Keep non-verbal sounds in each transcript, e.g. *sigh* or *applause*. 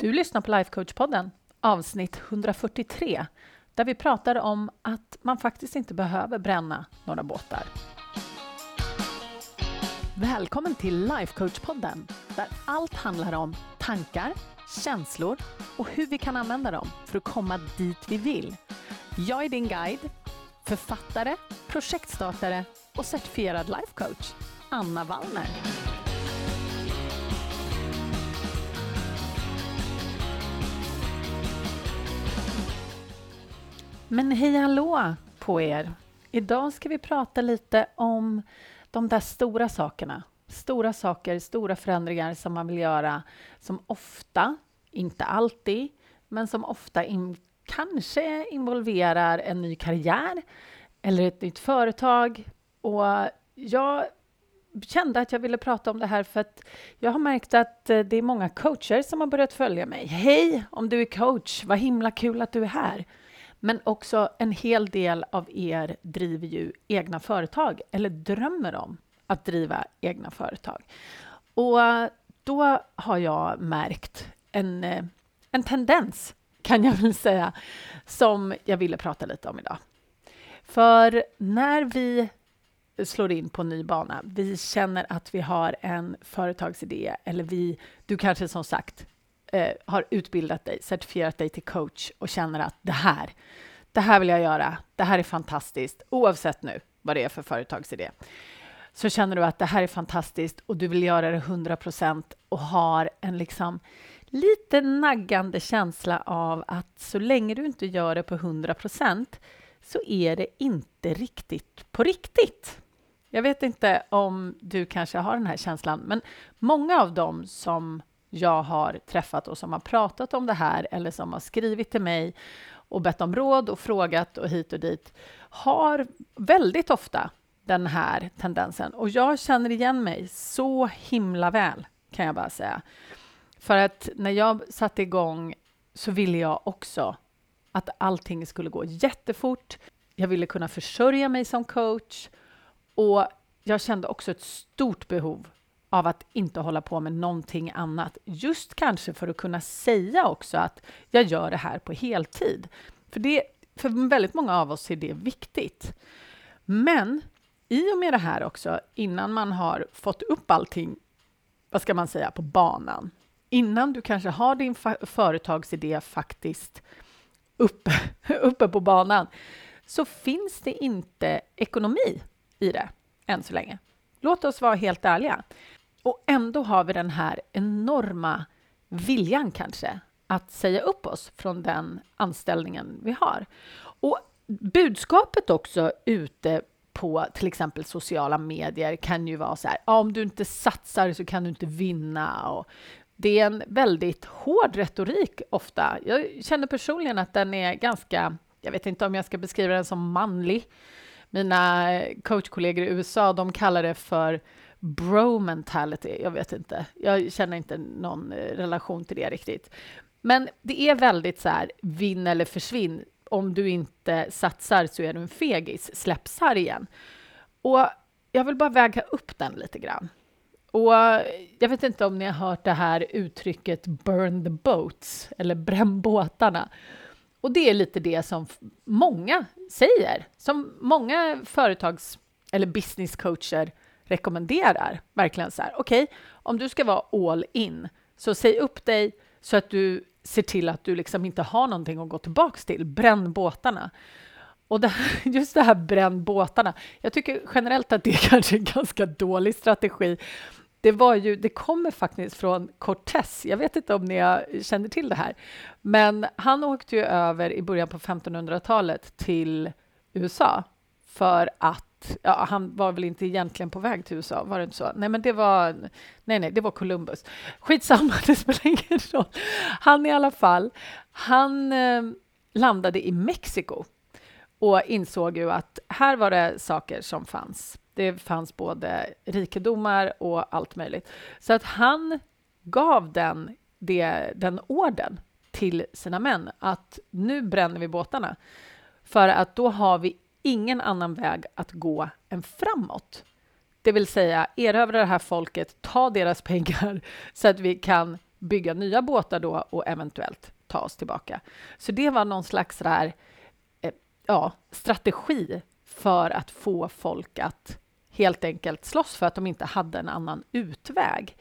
Du lyssnar på Lifecoach-podden, avsnitt 143, där vi pratar om att man faktiskt inte behöver bränna några båtar. Välkommen till Lifecoach-podden, där allt handlar om tankar, känslor och hur vi kan använda dem för att komma dit vi vill. Jag är din guide, författare, projektstartare och certifierad lifecoach, Anna Wallner. Men hej hallå på er! Idag ska vi prata lite om de där stora sakerna. Stora saker, stora förändringar som man vill göra som ofta, inte alltid, men som ofta in, kanske involverar en ny karriär eller ett nytt företag. Och jag kände att jag ville prata om det här för att jag har märkt att eh, det är många coacher som har börjat följa mig. Hej, om du är coach, vad himla kul att du är här. Men också en hel del av er driver ju egna företag eller drömmer om att driva egna företag. Och eh, då har jag märkt en, eh, en tendens, kan jag väl säga, som jag ville prata lite om idag. För när vi slår in på en ny bana, vi känner att vi har en företagsidé eller vi, du kanske som sagt eh, har utbildat dig, certifierat dig till coach och känner att det här, det här vill jag göra, det här är fantastiskt, oavsett nu vad det är för företagsidé, så känner du att det här är fantastiskt och du vill göra det 100 procent och har en liksom lite naggande känsla av att så länge du inte gör det på 100 procent så är det inte riktigt på riktigt. Jag vet inte om du kanske har den här känslan, men många av dem som jag har träffat och som har pratat om det här eller som har skrivit till mig och bett om råd och frågat och hit och dit har väldigt ofta den här tendensen. Och jag känner igen mig så himla väl, kan jag bara säga. För att när jag satte igång så ville jag också att allting skulle gå jättefort. Jag ville kunna försörja mig som coach och jag kände också ett stort behov av att inte hålla på med någonting annat. Just kanske för att kunna säga också att jag gör det här på heltid. För, det, för väldigt många av oss är det viktigt. Men i och med det här också, innan man har fått upp allting, vad ska man säga, på banan, innan du kanske har din företagsidé faktiskt uppe, *laughs* uppe på banan, så finns det inte ekonomi i det än så länge. Låt oss vara helt ärliga. Och ändå har vi den här enorma viljan kanske att säga upp oss från den anställningen vi har. Och budskapet också ute på till exempel sociala medier kan ju vara så här, ah, om du inte satsar så kan du inte vinna. Och det är en väldigt hård retorik ofta. Jag känner personligen att den är ganska, jag vet inte om jag ska beskriva den som manlig. Mina eh, coachkollegor i USA, de kallar det för bro mentality. Jag vet inte. Jag känner inte någon eh, relation till det riktigt. Men det är väldigt så här, vinn eller försvinn. Om du inte satsar så är du en fegis. Släpp sargen. Och jag vill bara väga upp den lite grann. Och jag vet inte om ni har hört det här uttrycket burn the boats eller bränn båtarna. Och det är lite det som många säger, som många företags eller businesscoacher rekommenderar. Verkligen så här, okej, okay, om du ska vara all in, så säg upp dig så att du ser till att du liksom inte har någonting att gå tillbaka till. Bränn båtarna. Och det *laughs* just det här bränn båtarna. Jag tycker generellt att det är *laughs* kanske en ganska dålig strategi. Det, var ju, det kommer faktiskt från Cortés. Jag vet inte om ni känner till det här. Men han åkte ju över i början på 1500-talet till USA för att ja, han var väl inte egentligen på väg till USA, var det inte så? Nej, men det var, nej, nej, det var Columbus. Skitsamma, *laughs* det spelar ingen roll. Han i alla fall, han eh, landade i Mexiko och insåg ju att här var det saker som fanns. Det fanns både rikedomar och allt möjligt. Så att han gav den, det, den orden till sina män att nu bränner vi båtarna. För att då har vi ingen annan väg att gå än framåt. Det vill säga erövra det här folket, ta deras pengar så att vi kan bygga nya båtar då och eventuellt ta oss tillbaka. Så det var någon slags där, eh, ja, strategi för att få folk att helt enkelt slåss för att de inte hade en annan utväg.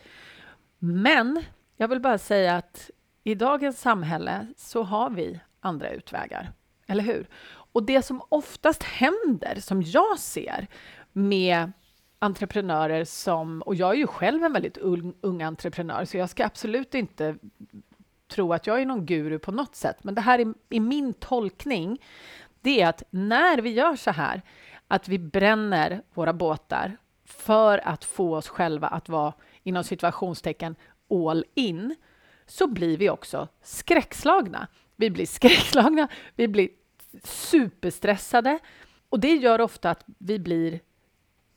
Men jag vill bara säga att i dagens samhälle så har vi andra utvägar, eller hur? Och det som oftast händer, som jag ser med entreprenörer som, och jag är ju själv en väldigt ung, ung entreprenör, så jag ska absolut inte tro att jag är någon guru på något sätt, men det här är, är min tolkning, det är att när vi gör så här, att vi bränner våra båtar för att få oss själva att vara inom situationstecken all in, så blir vi också skräckslagna. Vi blir skräckslagna, vi blir superstressade och det gör ofta att vi blir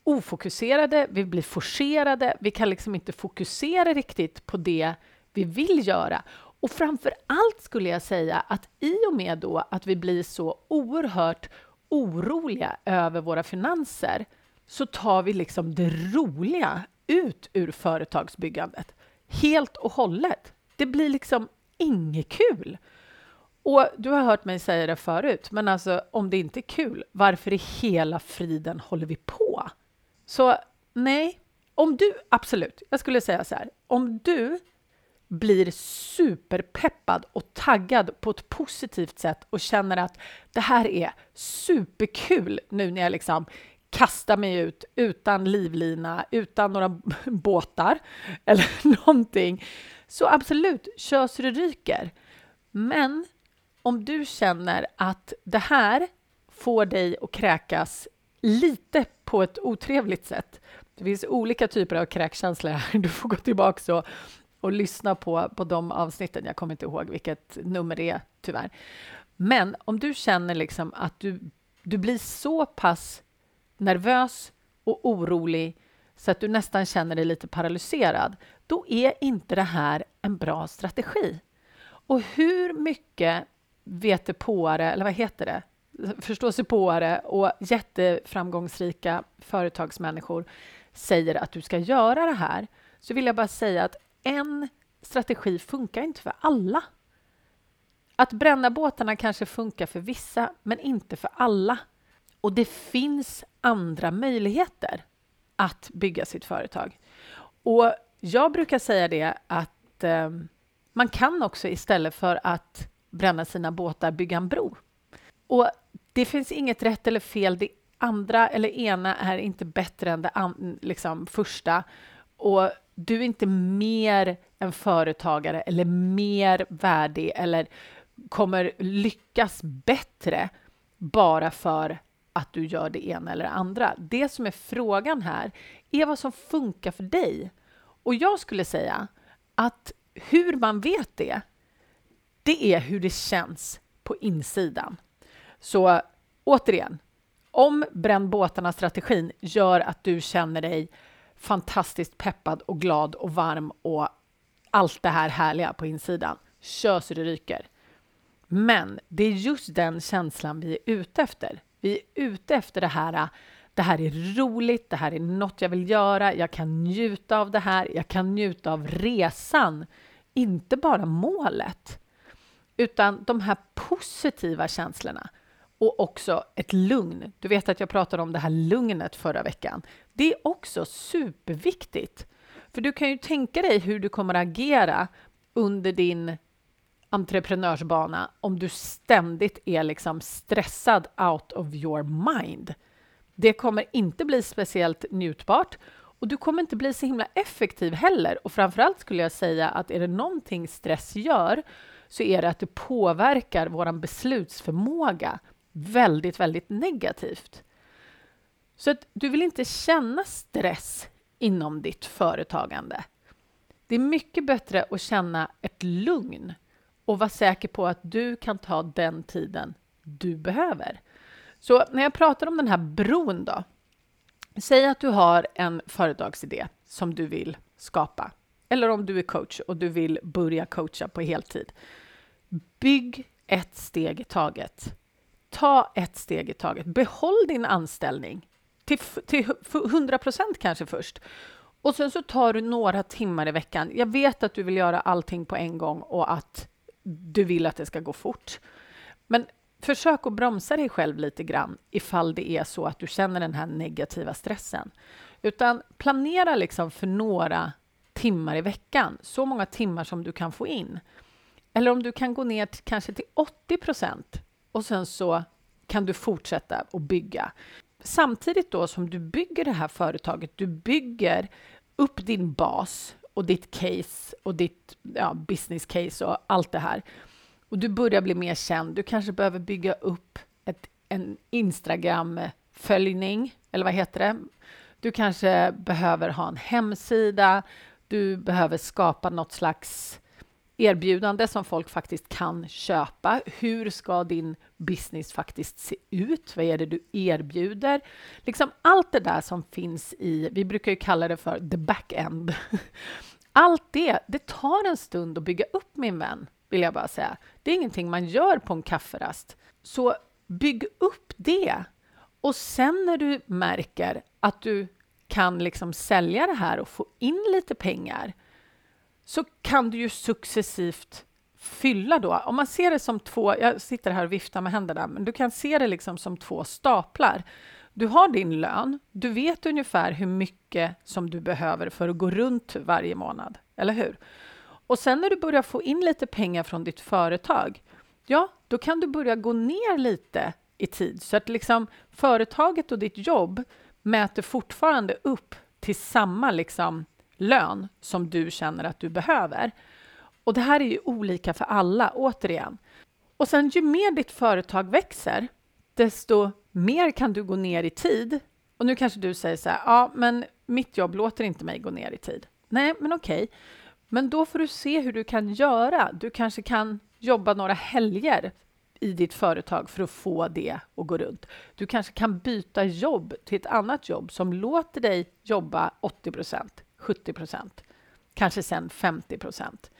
ofokuserade, vi blir forcerade, vi kan liksom inte fokusera riktigt på det vi vill göra. Och framför allt skulle jag säga att i och med då att vi blir så oerhört oroliga över våra finanser så tar vi liksom det roliga ut ur företagsbyggandet helt och hållet. Det blir liksom inget kul. Och du har hört mig säga det förut, men alltså om det inte är kul, varför i hela friden håller vi på? Så nej, om du, absolut, jag skulle säga så här, om du blir superpeppad och taggad på ett positivt sätt och känner att det här är superkul nu när jag liksom kastar mig ut utan livlina, utan några *laughs* båtar eller *laughs* någonting. Så absolut, kör så det ryker. Men om du känner att det här får dig att kräkas lite på ett otrevligt sätt. Det finns olika typer av kräkkänsla. här. *laughs* Du får gå tillbaka och, och lyssna på, på de avsnitten. Jag kommer inte ihåg vilket nummer det är, tyvärr. Men om du känner liksom att du, du blir så pass nervös och orolig så att du nästan känner dig lite paralyserad, då är inte det här en bra strategi. Och hur mycket vetepåare, eller vad heter det, förståsigpåare och jätteframgångsrika företagsmänniskor säger att du ska göra det här, så vill jag bara säga att en strategi funkar inte för alla. Att bränna båtarna kanske funkar för vissa, men inte för alla. Och det finns andra möjligheter att bygga sitt företag. Och jag brukar säga det att eh, man kan också istället för att bränna sina båtar bygga en bro. Och det finns inget rätt eller fel. Det andra eller ena är inte bättre än det an, liksom, första. Och du är inte mer en företagare eller mer värdig eller kommer lyckas bättre bara för att du gör det ena eller det andra. Det som är frågan här är vad som funkar för dig. Och jag skulle säga att hur man vet det, det är hur det känns på insidan. Så återigen, om bränn båtarna-strategin gör att du känner dig fantastiskt peppad och glad och varm och allt det här härliga på insidan, kör så det ryker. Men det är just den känslan vi är ute efter. Vi är ute efter det här, äh, det här är roligt, det här är något jag vill göra, jag kan njuta av det här, jag kan njuta av resan, inte bara målet. Utan de här positiva känslorna och också ett lugn. Du vet att jag pratade om det här lugnet förra veckan. Det är också superviktigt. För du kan ju tänka dig hur du kommer att agera under din entreprenörsbana om du ständigt är liksom stressad out of your mind. Det kommer inte bli speciellt njutbart och du kommer inte bli så himla effektiv heller. Och framförallt skulle jag säga att är det någonting stress gör så är det att det påverkar vår beslutsförmåga väldigt, väldigt negativt. Så att du vill inte känna stress inom ditt företagande. Det är mycket bättre att känna ett lugn och vara säker på att du kan ta den tiden du behöver. Så när jag pratar om den här bron då. Säg att du har en företagsidé som du vill skapa. Eller om du är coach och du vill börja coacha på heltid. Bygg ett steg i taget. Ta ett steg i taget. Behåll din anställning till, till 100 procent kanske först. Och sen så tar du några timmar i veckan. Jag vet att du vill göra allting på en gång och att du vill att det ska gå fort. Men försök att bromsa dig själv lite grann ifall det är så att du känner den här negativa stressen. Utan planera liksom för några timmar i veckan, så många timmar som du kan få in. Eller om du kan gå ner till, kanske till 80 procent och sen så kan du fortsätta att bygga. Samtidigt då som du bygger det här företaget, du bygger upp din bas och ditt case och ditt ja, business case och allt det här. Och du börjar bli mer känd. Du kanske behöver bygga upp ett, en Instagram-följning, eller vad heter det? Du kanske behöver ha en hemsida. Du behöver skapa något slags erbjudande som folk faktiskt kan köpa. Hur ska din business faktiskt se ut? Vad är det du erbjuder? Liksom allt det där som finns i, vi brukar ju kalla det för the back-end. *laughs* Allt det, det tar en stund att bygga upp min vän, vill jag bara säga. Det är ingenting man gör på en kafferast. Så bygg upp det. Och sen när du märker att du kan liksom sälja det här och få in lite pengar, så kan du ju successivt fylla då. Om man ser det som två, jag sitter här och viftar med händerna, men du kan se det liksom som två staplar. Du har din lön, du vet ungefär hur mycket som du behöver för att gå runt varje månad, eller hur? Och sen när du börjar få in lite pengar från ditt företag, ja, då kan du börja gå ner lite i tid så att liksom företaget och ditt jobb mäter fortfarande upp till samma liksom lön som du känner att du behöver. Och det här är ju olika för alla, återigen. Och sen ju mer ditt företag växer, desto mer kan du gå ner i tid. Och nu kanske du säger så här, ja, men mitt jobb låter inte mig gå ner i tid. Nej, men okej. Okay. Men då får du se hur du kan göra. Du kanske kan jobba några helger i ditt företag för att få det att gå runt. Du kanske kan byta jobb till ett annat jobb som låter dig jobba 80 70 procent, kanske sen 50 procent.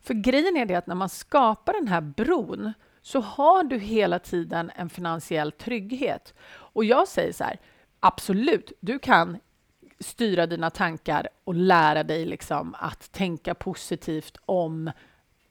För grejen är det att när man skapar den här bron så har du hela tiden en finansiell trygghet. Och jag säger så här, absolut, du kan styra dina tankar och lära dig liksom att tänka positivt om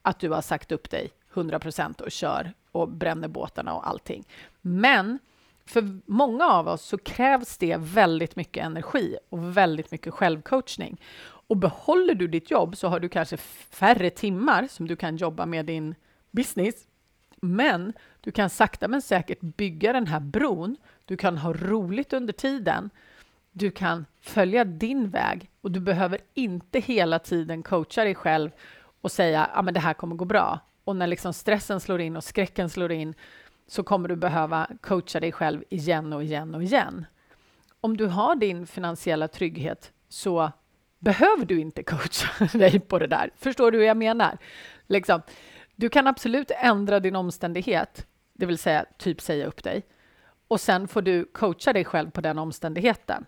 att du har sagt upp dig 100 procent och kör och bränner båtarna och allting. Men för många av oss så krävs det väldigt mycket energi och väldigt mycket självcoachning. Och behåller du ditt jobb så har du kanske färre timmar som du kan jobba med din business. Men du kan sakta men säkert bygga den här bron. Du kan ha roligt under tiden. Du kan följa din väg och du behöver inte hela tiden coacha dig själv och säga att ah, det här kommer gå bra. Och när liksom stressen slår in och skräcken slår in så kommer du behöva coacha dig själv igen och igen och igen. Om du har din finansiella trygghet så behöver du inte coacha *laughs* dig på det där. Förstår du hur jag menar? Liksom, du kan absolut ändra din omständighet, det vill säga typ säga upp dig, och sen får du coacha dig själv på den omständigheten.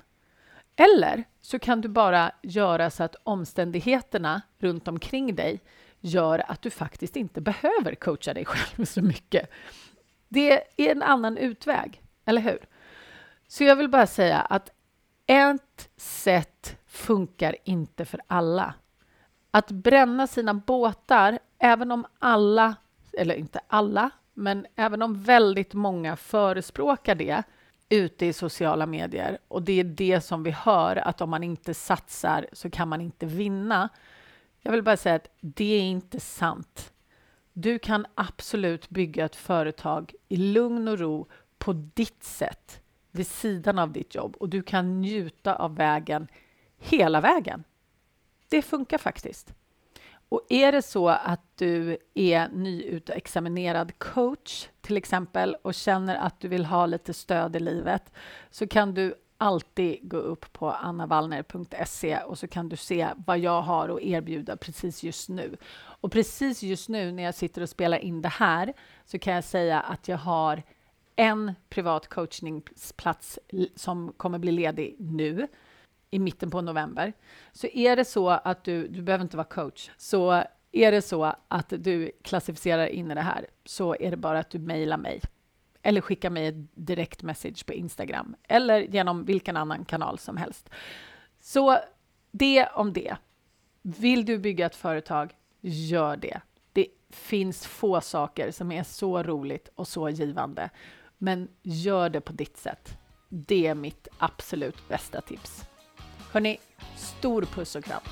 Eller så kan du bara göra så att omständigheterna runt omkring dig gör att du faktiskt inte behöver coacha dig *laughs* själv så mycket. Det är en annan utväg, eller hur? Så jag vill bara säga att ett sätt funkar inte för alla. Att bränna sina båtar, även om alla, eller inte alla, men även om väldigt många förespråkar det ute i sociala medier och det är det som vi hör, att om man inte satsar så kan man inte vinna. Jag vill bara säga att det är inte sant. Du kan absolut bygga ett företag i lugn och ro på ditt sätt vid sidan av ditt jobb och du kan njuta av vägen hela vägen. Det funkar faktiskt. Och är det så att du är nyutexaminerad coach till exempel och känner att du vill ha lite stöd i livet så kan du alltid gå upp på annavallner.se och så kan du se vad jag har att erbjuda precis just nu. Och precis just nu när jag sitter och spelar in det här så kan jag säga att jag har en privat coachningsplats som kommer bli ledig nu i mitten på november. Så är det så att du, du behöver inte vara coach, så är det så att du klassificerar in i det här så är det bara att du mejlar mig eller skicka mig ett direkt message på Instagram eller genom vilken annan kanal som helst. Så det om det. Vill du bygga ett företag, gör det. Det finns få saker som är så roligt och så givande, men gör det på ditt sätt. Det är mitt absolut bästa tips. Hörni, stor puss och kram!